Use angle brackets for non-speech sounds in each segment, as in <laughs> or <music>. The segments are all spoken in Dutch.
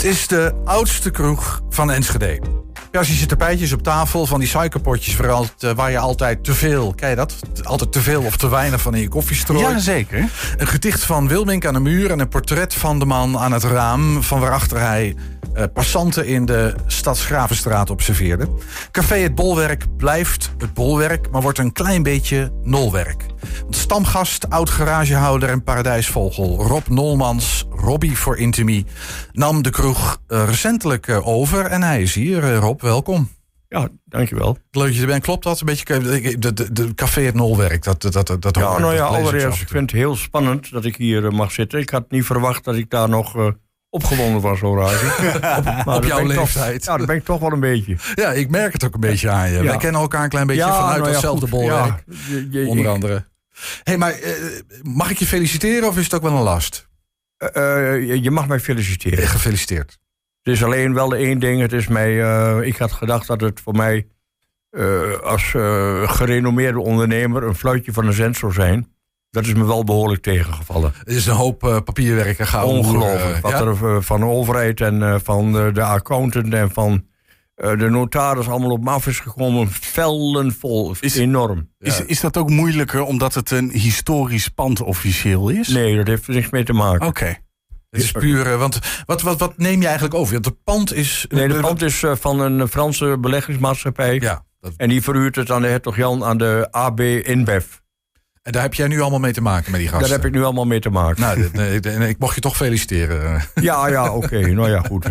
Het is de oudste kroeg van Enschede. Ja, als je zit tapijtjes op tafel van die suikerpotjes waar, altijd, waar je altijd te veel, je dat? Altijd te veel of te weinig van in je koffie strooit. Ja, zeker. Een gedicht van Wilmink aan de muur en een portret van de man aan het raam van waarachter hij uh, passanten in de Stadsgravenstraat observeerde. Café Het Bolwerk blijft het bolwerk, maar wordt een klein beetje nolwerk. Want stamgast, oud garagehouder en paradijsvogel Rob Nolmans, Robbie voor Intimie, nam de kroeg uh, recentelijk uh, over en hij is hier. Rob, welkom. Ja, dankjewel. Leuk dat je er bent. Klopt dat? Een beetje de, de, de café het nolwerk. Dat, dat, dat, dat ja, nou ja, allereerst, ik vind het heel spannend dat ik hier mag zitten. Ik had niet verwacht dat ik daar nog opgewonden was, Horace. <laughs> op, op jouw leeftijd. Toch, ja, dat ben ik toch wel een beetje. Ja, ik merk het ook een beetje aan je. Ja. Wij kennen elkaar een klein beetje ja, vanuit nou ja, hetzelfde goed. bolwerk. Onder andere. hey, maar uh, mag ik je feliciteren of is het ook wel een last? Eh, eh, je- mag mij feliciteren. Gefeliciteerd. Het is alleen wel één ding. Het is mij, eh, ik had gedacht dat het voor mij als gerenommeerde ondernemer een fluitje van een cent zou zijn. Dat is me wel behoorlijk tegengevallen. Het is een hoop uh, papierwerk en gouden Ongelooflijk. wat ja? er van de overheid en van de, de accountant en van de notaris allemaal op me af is gekomen. Vellen vol. Is- Enorm. Is, is dat ook moeilijker omdat het een historisch pand officieel is? Nee, dat heeft er niks mee te maken. Oké. Het is puur, uh, want wat, wat, wat neem je eigenlijk over? Want het pand is... Nee, de pand is eh, van een Franse beleggingsmaatschappij. Ja, dat, En die verhuurt het aan de hertog Jan aan de AB InBev. en daar heb jij nu allemaal mee te maken met die gasten? Daar heb ik nu allemaal mee te maken. Nou, ik mocht je toch feliciteren. Ja, ja, oké. Nou ja, goed. <laughs>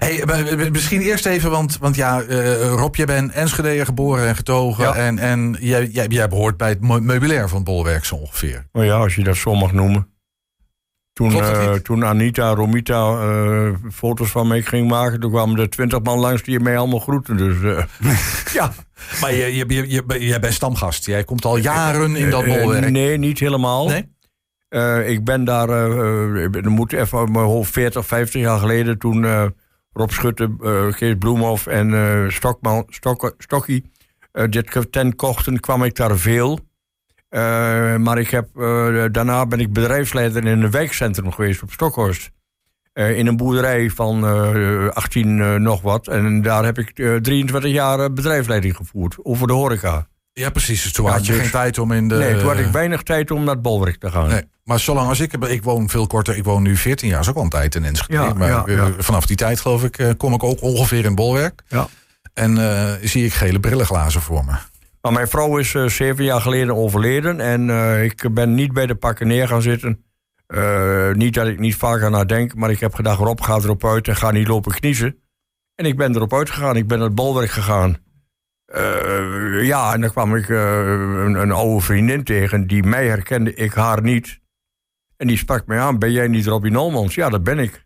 eh. Hey, maar, maar, misschien eerst even, want, want ja, eh, Rob, jij bent Enschede geboren en getogen. Ja. En, en jij, jij, jij behoort bij het meu- meubilair van het Bolwerk zo ongeveer. Nou ja, als je dat zo mag noemen. Toen, eh, niet? toen Anita, Romita eh, foto's van mij ging maken... toen kwamen er twintig man langs die mij allemaal groeten. Dus eh, <laughs> ja. Maar je, je, je, je, jij bent stamgast. Jij komt al jaren in dat Eh, bolwerk. nee, niet helemaal. Nee? Eh, ik ben daar, eh, eh, ik moet even mijn hoofd 40, 50 jaar geleden... toen eh, Rob Schutte, eh Kees Bloemhoff en eh Stokman, Stok, Stokkie... dit tent kochten, kwam ik daar veel. Maar ik heb, daarna ben ik bedrijfsleider in een wijkcentrum geweest op Stokhorst. In een boerderij van eh 18 eh, nog wat. En daar heb ik eh, 23 jaar bedrijfsleiding gevoerd. Over de horeca. Ja, precies. Toen Ja, had je dus- geen tijd om in de... nee, toen had ik weinig tijd om naar het bolwerk te gaan. Nee, maar zolang als ik... Ik woon veel korter. Ik woon nu 14 jaar. is ook al een tijd in Enschede. Ja, maar ja, vanaf die tijd, geloof ik, eh, kom ik ook ongeveer in bolwerk. Ja. En eh, zie ik gele brillenglazen voor me. Mijn vrouw is eh, zeven jaar geleden overleden. En ik ben niet bij de pakken neer gaan zitten. Niet dat ik niet vaak aan haar denk. Maar ik heb gedacht, Rob, ga erop uit en ga niet lopen kniezen. En ik ben erop uitgegaan. Ik ben naar het bolwerk gegaan. Eh, ja, en dan kwam ik eh, een, een oude vriendin tegen. Die mij herkende, ik haar niet. En die sprak mij aan, ben jij niet Robbie Nolmans? Ja, dat ben ik.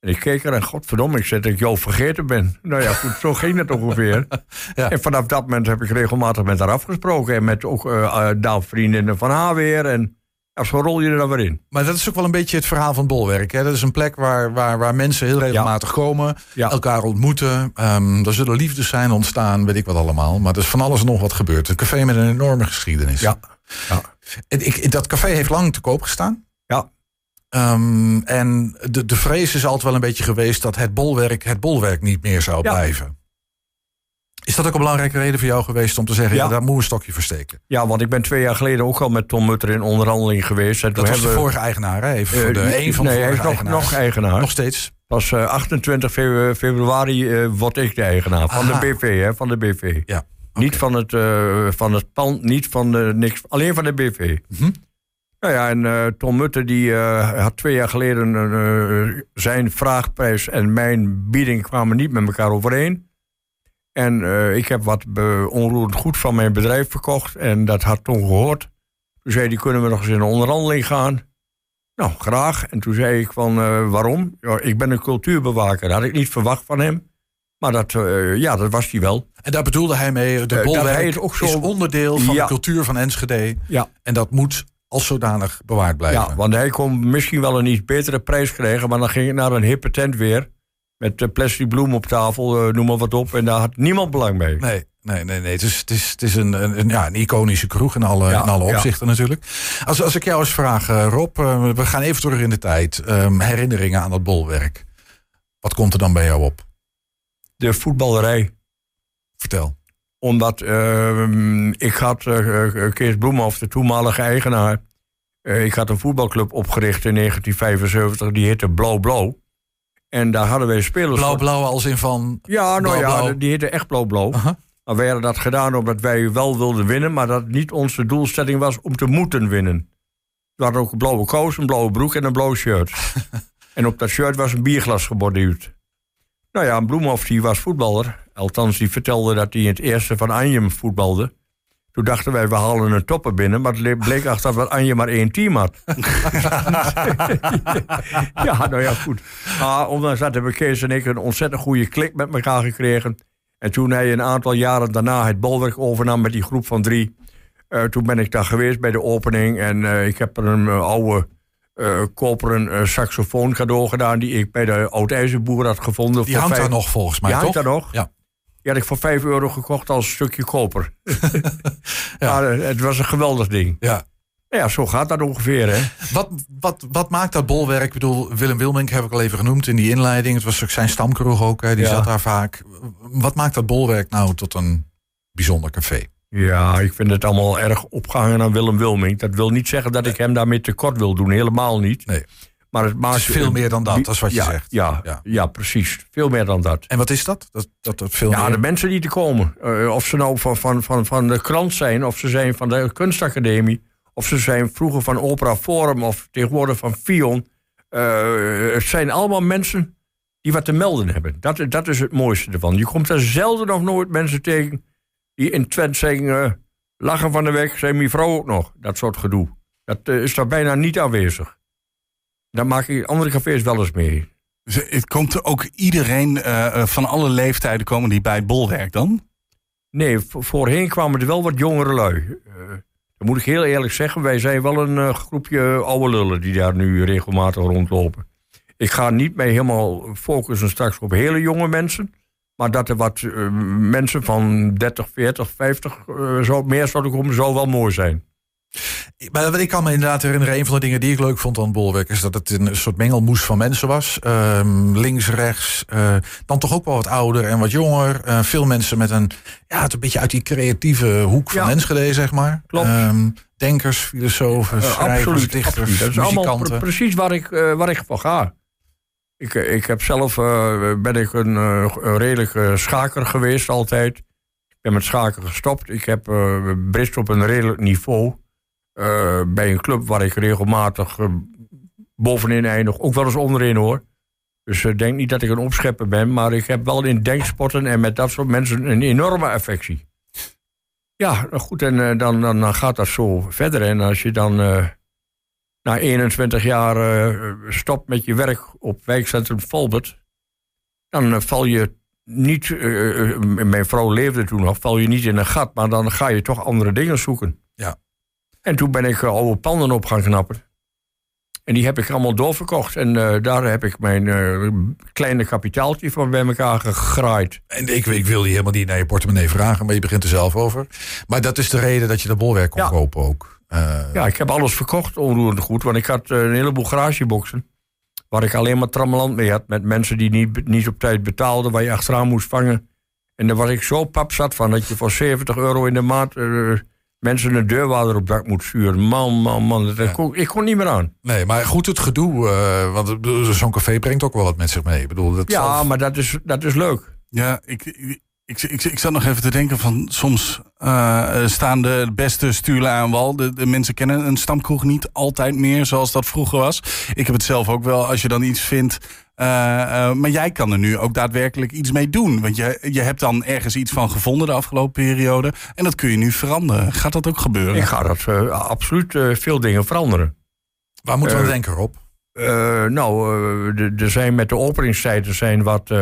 En ik keek er en godverdomme, ik zei dat ik jou vergeten ben. Nou ja, goed, zo ging het ongeveer. <laughs> Ja. En vanaf dat moment heb ik regelmatig met haar afgesproken. En met ook eh, daar vriendinnen van haar weer. En ja, zo rol je er dan weer in. Maar dat is ook wel een beetje het verhaal van bolwerk. Hè? Dat is een plek waar, waar, waar mensen heel regelmatig komen. Ja. Elkaar ontmoeten. Ehm er zullen liefdes zijn ontstaan, weet ik wat allemaal. Maar er is van alles en nog wat gebeurd. Een café met een enorme geschiedenis. Ja. Ja. Ik, dat café heeft lang te koop gestaan. Ja. Ehm, en de, de vrees is altijd wel een beetje geweest dat het bolwerk het bolwerk niet meer zou Ja. blijven. Is dat ook een belangrijke reden voor jou geweest om te zeggen, ja, Ja. daar moet een stokje versteken? Ja, want ik ben twee jaar geleden ook al met Tom Mutter in onderhandeling geweest. En Dat was de hebben we- vorige eigenaar, hè? Even voor de, Eh, een van de nee, hij is nog, nog eigenaar. Nog steeds. Pas eh, 28 febru- februari eh, word ik de eigenaar. Van de BV, hè, van de BV. Ja. Niet van het, eh, van het pand, niet van de niks. Alleen van de BV. Mhm. Nou ja, en eh, Tom Mutter die eh, had twee jaar geleden eh, zijn vraagprijs en mijn bieding kwamen niet met elkaar overeen. En eh, ik heb wat be- onroerend goed van mijn bedrijf verkocht. En dat had Tom gehoord. Toen zei hij, kunnen we nog eens in een onderhandeling gaan? Nou, graag. En toen zei ik van, eh, waarom? Ja, ik ben een cultuurbewaker. Dat had ik niet verwacht van hem. Maar dat, eh, ja, dat was hij wel. En daar bedoelde hij mee, de Eh, bolwerk ook zo- is onderdeel van Ja. de cultuur van Enschede. Ja. En dat moet als zodanig bewaard blijven. Ja, want hij kon misschien wel een iets betere prijs krijgen. Maar dan ging ik naar een hippe tent weer. Met eh, plastic bloem op tafel, eh, noem maar wat op. En daar had niemand belang bij. Nee, nee, nee. nee. Het is, het is, het is een, een, ja, een iconische kroeg in alle, Ja, in alle ja. opzichten natuurlijk. Als, als ik jou eens vraag, eh, Rob, we gaan even terug in de tijd. Ehm, herinneringen aan dat bolwerk. Wat komt er dan bij jou op? De voetballerij. Vertel. Omdat uh, ik had Kees Bloemhoff, de toenmalige eigenaar. Ik had een voetbalclub opgericht in 1975, die heette Blauw Blauw. En daar hadden wij spelers. Blauw-blauw als in van. Ja, nou blauw, ja, die heette echt Blauw-blauw. Uh -huh. Maar wij hadden dat gedaan omdat wij wel wilden winnen, maar dat niet onze doelstelling was om te moeten winnen. We hadden ook een blauwe kous, een blauwe broek en een blauw shirt. <laughs> en op dat shirt was een bierglas geborduurd. Nou ja, Bloemhoff die was voetballer. Althans, die vertelde dat hij in het eerste van Anjem voetbalde. Toen dachten wij, we halen een topper binnen. Maar het bleek <laughs> achter dat Anje maar één team had. <laughs> ja, nou ja, goed. Maar ondanks dat hebben Kees en ik een ontzettend goede klik met elkaar gekregen. En toen hij een aantal jaren daarna het bolwerk overnam met die groep van drie... Uh, toen ben ik daar geweest bij de opening. En uh, ik heb er een uh, oude koperen saxofoon cadeau gedaan... die ik bij de oud-ijzerboer had gevonden. Die hangt vijf... daar nog volgens mij, die toch? hangt daar nog. Ja. Die had ik voor 5 euro gekocht als stukje koper. <laughs> ja. Maar, het was een geweldig ding. Ja. Ja, zo gaat dat ongeveer, hè? Wat, wat, wat maakt dat bolwerk? Ik bedoel, Willem Wilmink heb ik al even genoemd in die inleiding. Het was ook zijn stamkroeg ook, hè? die ja. zat daar vaak. Wat maakt dat bolwerk nou tot een bijzonder café? Ja, ik vind het allemaal erg opgehangen aan Willem Wilmink. Dat wil niet zeggen dat ik hem daarmee tekort wil doen. Helemaal niet. Nee. Maar het, maakt het is veel meer dan dat, dat is wat je ja, zegt. Ja, ja. ja, precies. Veel meer dan dat. En wat is dat? dat, dat, dat veel ja, meer? de mensen die te komen. Uh, of ze nou van, van, van, van de krant zijn, of ze zijn van de kunstacademie... of ze zijn vroeger van Opera Forum of tegenwoordig van Fion. Uh, het zijn allemaal mensen die wat te melden hebben. Dat, dat is het mooiste ervan. Je komt er zelden of nooit mensen tegen... die in Twente zeggen... Uh, lachen van de weg, zijn mijn vrouw ook nog. Dat soort gedoe. Dat is daar bijna niet aanwezig. Daar maak ik andere cafés wel eens mee. Dus het komt ook iedereen uh, van alle leeftijden komen die bij het bolwerk dan? Nee, voorheen kwamen er wel wat jongere lui. Uh, dat moet ik heel eerlijk zeggen. Wij zijn wel een uh, groepje oude lullen die daar nu regelmatig rondlopen. Ik ga niet mee helemaal focussen straks op hele jonge mensen. Maar dat er wat mensen van 30, 40, 50 zo, meer zouden komen, zou wel mooi zijn. Maar ik kan me inderdaad herinneren, een van de dingen die ik leuk vond aan bolwerk is dat het een soort mengelmoes van mensen was. Um, links, rechts, uh, dan toch ook wel wat ouder en wat jonger. Uh, veel mensen met een, ja, het een beetje uit die creatieve hoek van ja. Enschede, zeg maar. Klopt. Um, denkers, filosofen, uh, schrijvers, absoluut, dichters, absoluut. Dat is muzikanten. allemaal precies waar ik, waar ik voor ga. Ik, ik heb zelf, ben ik een, een redelijke schaker geweest altijd. Ik ben met schaken gestopt. Ik heb brist op een redelijk niveau. Uh, bij een club waar ik regelmatig uh, bovenin eindig. Ook wel eens onderin hoor. Dus ik uh, denk niet dat ik een opschepper ben. Maar ik heb wel in denksporten en met dat soort mensen een enorme affectie. Ja, goed. En dan, dan, dan, gaat dat zo verder. En als je dan na 21 jaar stopt met je werk op wijkcentrum Volbert. Dan val je niet, mijn vrouw leefde toen nog, val je niet in een gat. Maar dan ga je toch andere dingen zoeken. Ja. En toen ben ik uh, oude panden op gaan knappen. En die heb ik allemaal doorverkocht. En uh, daar heb ik mijn uh, kleine kapitaaltje van bij elkaar gegraaid. En ik, ik wil je helemaal niet naar je portemonnee vragen, maar je begint er zelf over. Maar dat is de reden dat je dat bolwerk kon ja. kopen ook. ja, ik heb alles verkocht, onroerend goed. Want ik had een heleboel garageboxen. Waar ik alleen maar trammeland mee had. Met mensen die niet, niet op tijd betaalden, waar je achteraan moest vangen. En daar was ik zo pap zat van dat je voor 70 euro in de maand mensen een deurwaarder op dak moet sturen. Man, man, man. Dat ja. kon, ik kon niet meer aan. Nee, maar goed het gedoe. Uh, want zo'n café brengt ook wel wat met zich mee. Ik bedoel, dat ja, zelf... maar dat is, dat is leuk. Ja, ik, ik, ik, ik, ik zat nog even te denken van... soms uh, staan de beste stuurlen aan wal. De, de, mensen kennen een stamkroeg niet altijd meer zoals dat vroeger was. Ik heb het zelf ook wel. Als je dan iets vindt... Uh, uh, maar jij kan er nu ook daadwerkelijk iets mee doen. Want je, je hebt dan ergens iets van gevonden de afgelopen periode. En dat kun je nu veranderen. Gaat dat ook gebeuren? Ik ga dat uh, absoluut veel dingen veranderen. Waar moeten we denken, Rob? nou, er zijn met de openingstijden zijn wat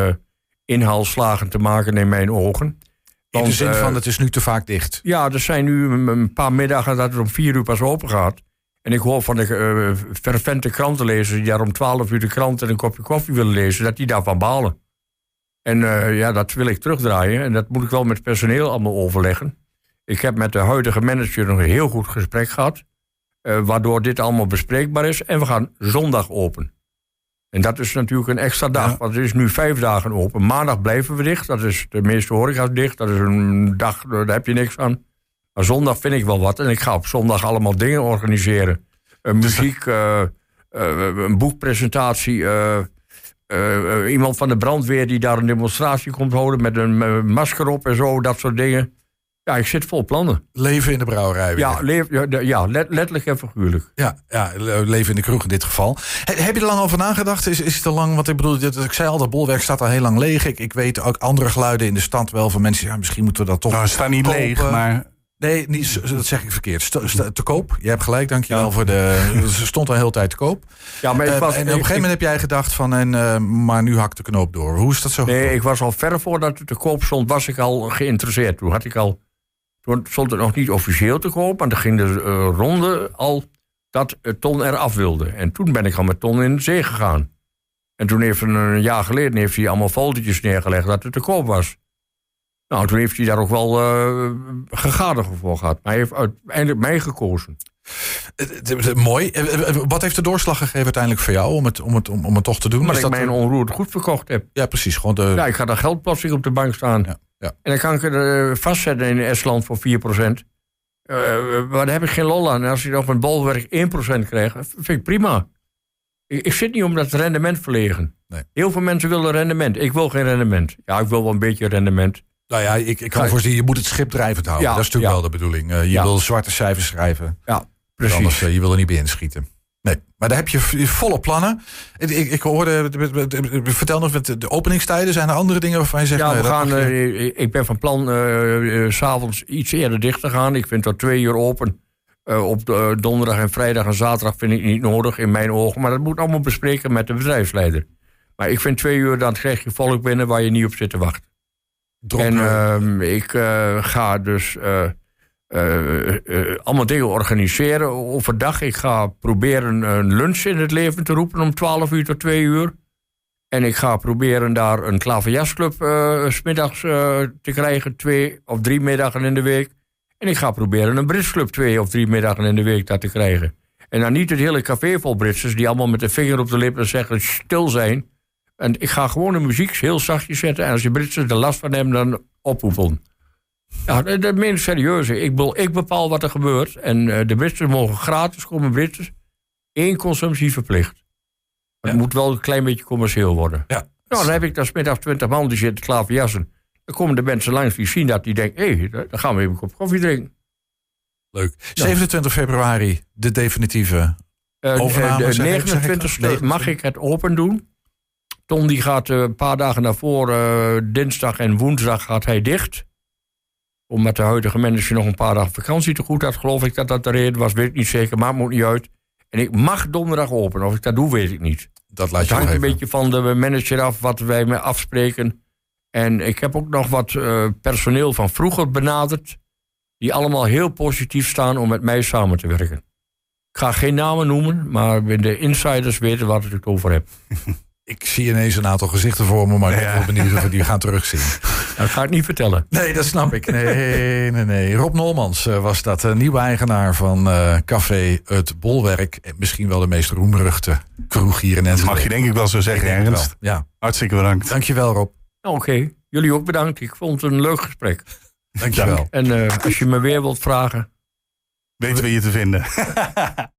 inhaalslagen te maken in mijn ogen. In de zin van, het is nu te vaak dicht. Ja, er zijn nu een paar middagen dat het om vier uur pas open gaat. En ik hoor van de uh, fervente krantenlezers die daar om 12 uur de krant en een kopje koffie willen lezen, dat die daarvan balen. En uh, ja, dat wil ik terugdraaien. En dat moet ik wel met personeel allemaal overleggen. Ik heb met de huidige manager nog een heel goed gesprek gehad. Uh, waardoor dit allemaal bespreekbaar is. En we gaan zondag open. En dat is natuurlijk een extra dag, Ja. want het is nu vijf dagen open. Maandag blijven we dicht, dat is de meeste horeca's dicht. Dat is een dag, eh, daar heb je niks aan. Maar zondag vind ik wel wat en ik ga op zondag allemaal dingen organiseren. Muziek, <laughs> eh, eh, een boekpresentatie, eh, iemand van de brandweer die daar een demonstratie komt houden met een masker op en zo, dat soort dingen. Ja, ik zit vol plannen. Leven in de brouwerij. weer. Ja, leef, ja, let- letterlijk en figuurlijk. Ja, ja, le- leven in de kroeg in dit geval. He- heb je er lang over nagedacht? Is, is het te lang? Want ik bedoel, dit- ik zei al, dat bolwerk staat al heel lang leeg. Ik, ik weet ook andere geluiden in de stad wel van mensen. Ja, misschien moeten we dat toch. Nou, het staat niet kopen. leeg, maar Nee, niet, dat zeg ik verkeerd. Te koop. Je hebt gelijk, dankjewel voor de. Ze stond al heel tijd te koop. Ja, maar ik Eh, en op een gegeven moment heb jij gedacht van, en, eh, maar nu hakt de knoop door. Hoe is dat zo? Nee, gekomen? ik was al ver voordat het te koop stond, was ik al geïnteresseerd. Toen had ik al. Toen stond het nog niet officieel te koop, maar er ging de eh, ronde al dat Ton eraf wilde. En toen ben ik al met Ton in de zee gegaan. En toen heeft een, een jaar geleden heeft hij allemaal fotootjes neergelegd dat het te koop was. Nou, toen heeft hij daar ook wel eh gegadigd voor gehad. Maar hij heeft uiteindelijk mij gekozen. Mooi. Eh, eh, Wat heeft de doorslag gegeven uiteindelijk voor jou om het, om het, om, om het toch te doen? Omdat Is ik dat- mijn onroerend goed verkocht heb. Ja, precies. Gewoon de, Ja, ik ga daar geld plotsing op de bank staan. Ja, ja. En dan kan ik er eh, vastzetten in Estland voor 4%. Eh maar daar heb ik geen lol aan. En als je nog met bolwerk 1% krijgt, vind ik prima. Ik, ik zit niet om dat rendement verlegen. Nee. Heel veel mensen willen rendement. Ik wil geen rendement. Ja, ik wil wel een beetje rendement. Nou ja, ik, ik kan voorzien, je moet het schip drijvend houden. Ja, dat is natuurlijk ja. wel de bedoeling. Eh, je Ja. wil zwarte cijfers schrijven. Ja, Precies. Anders, eh, je wil er niet bij inschieten. Nee, maar daar heb je volle plannen. Ik, ik, hoorde, vertel nog, met de openingstijden, zijn er andere dingen waarvan je zegt... Ja, nee, we dat gaan, je- eh, ik ben van plan eh, eh, s s'avonds iets eerder dicht te gaan. Ik vind tot twee uur open. Eh, op de, eh, donderdag en vrijdag en zaterdag vind ik niet nodig in mijn ogen. Maar dat moet allemaal bespreken met de bedrijfsleider. Maar ik vind twee uur, dan krijg je volk binnen waar je niet op zit te wachten. Dronken- En ehm, ik eh, ga dus eh, eh, allemaal dingen organiseren overdag. Ik ga proberen een lunch in het leven te roepen om 12 uur tot 2 uur. En ik ga proberen daar een klaverjasclub eh, 's middags eh, te krijgen, twee of drie middagen in de week. En ik ga proberen een Britsclub twee of drie middagen in de week daar te krijgen. En dan niet het hele café vol Britsers die allemaal met de vinger op de lippen zeggen stil zijn. En ik ga gewoon de muziek heel zachtjes zetten. En als die Britsers er last van hebben, dan oproepen. Ja, dat, dat meen ik serieus. Ik, bedoel, ik bepaal wat er gebeurt. En eh, de Britsers mogen gratis komen, Britsers. Eén consumptie verplicht. Het Ja. moet wel een klein beetje commercieel worden. Ja. Nou, dan heb ik daar smiddags 20 man die zitten klaar voor jassen. Dan komen de mensen langs die zien dat, die denken... hé, hey, dan gaan we even een kop koffie drinken. Leuk. 27 februari, de definitieve... Eh, Overname, de zeg ik- zeg ik 29e dat? mag ik het open doen. Tom die gaat eh, een paar dagen daarvoor, eh, dinsdag en woensdag, gaat hij dicht. Omdat de huidige manager nog een paar dagen vakantie te goed had, geloof ik dat dat de reden was. Weet ik niet zeker, maar het moet niet uit. En ik mag donderdag open. Of ik dat doe, weet ik niet. Dat laat Het je nog hangt een beetje van de manager af wat wij mee afspreken. En ik heb ook nog wat eh, personeel van vroeger benaderd. Die allemaal heel positief staan om met mij samen te werken. Ik ga geen namen noemen, maar de insiders weten waar ik het over heb. <laughs> Ik zie ineens een aantal gezichten voor me, maar ik ben wel benieuwd of we die gaan terugzien. <laughs> Dat ga ik niet vertellen. Nee, dat snap ik. Nee, nee, nee. Rob Nolmans eh, was dat, eh, nieuwe eigenaar van eh, Café Het Bolwerk. En Misschien wel de meest roemruchte kroeg hier in Enschede. mag je denk ik wel zo zeggen, Ernst. Ja, Hartstikke bedankt. dankjewel Rob. Nou, Oké, jullie ook bedankt. Ik vond het een leuk gesprek. Dankjewel. En eh, als je me weer wilt vragen, Weten we je te vinden. <laughs>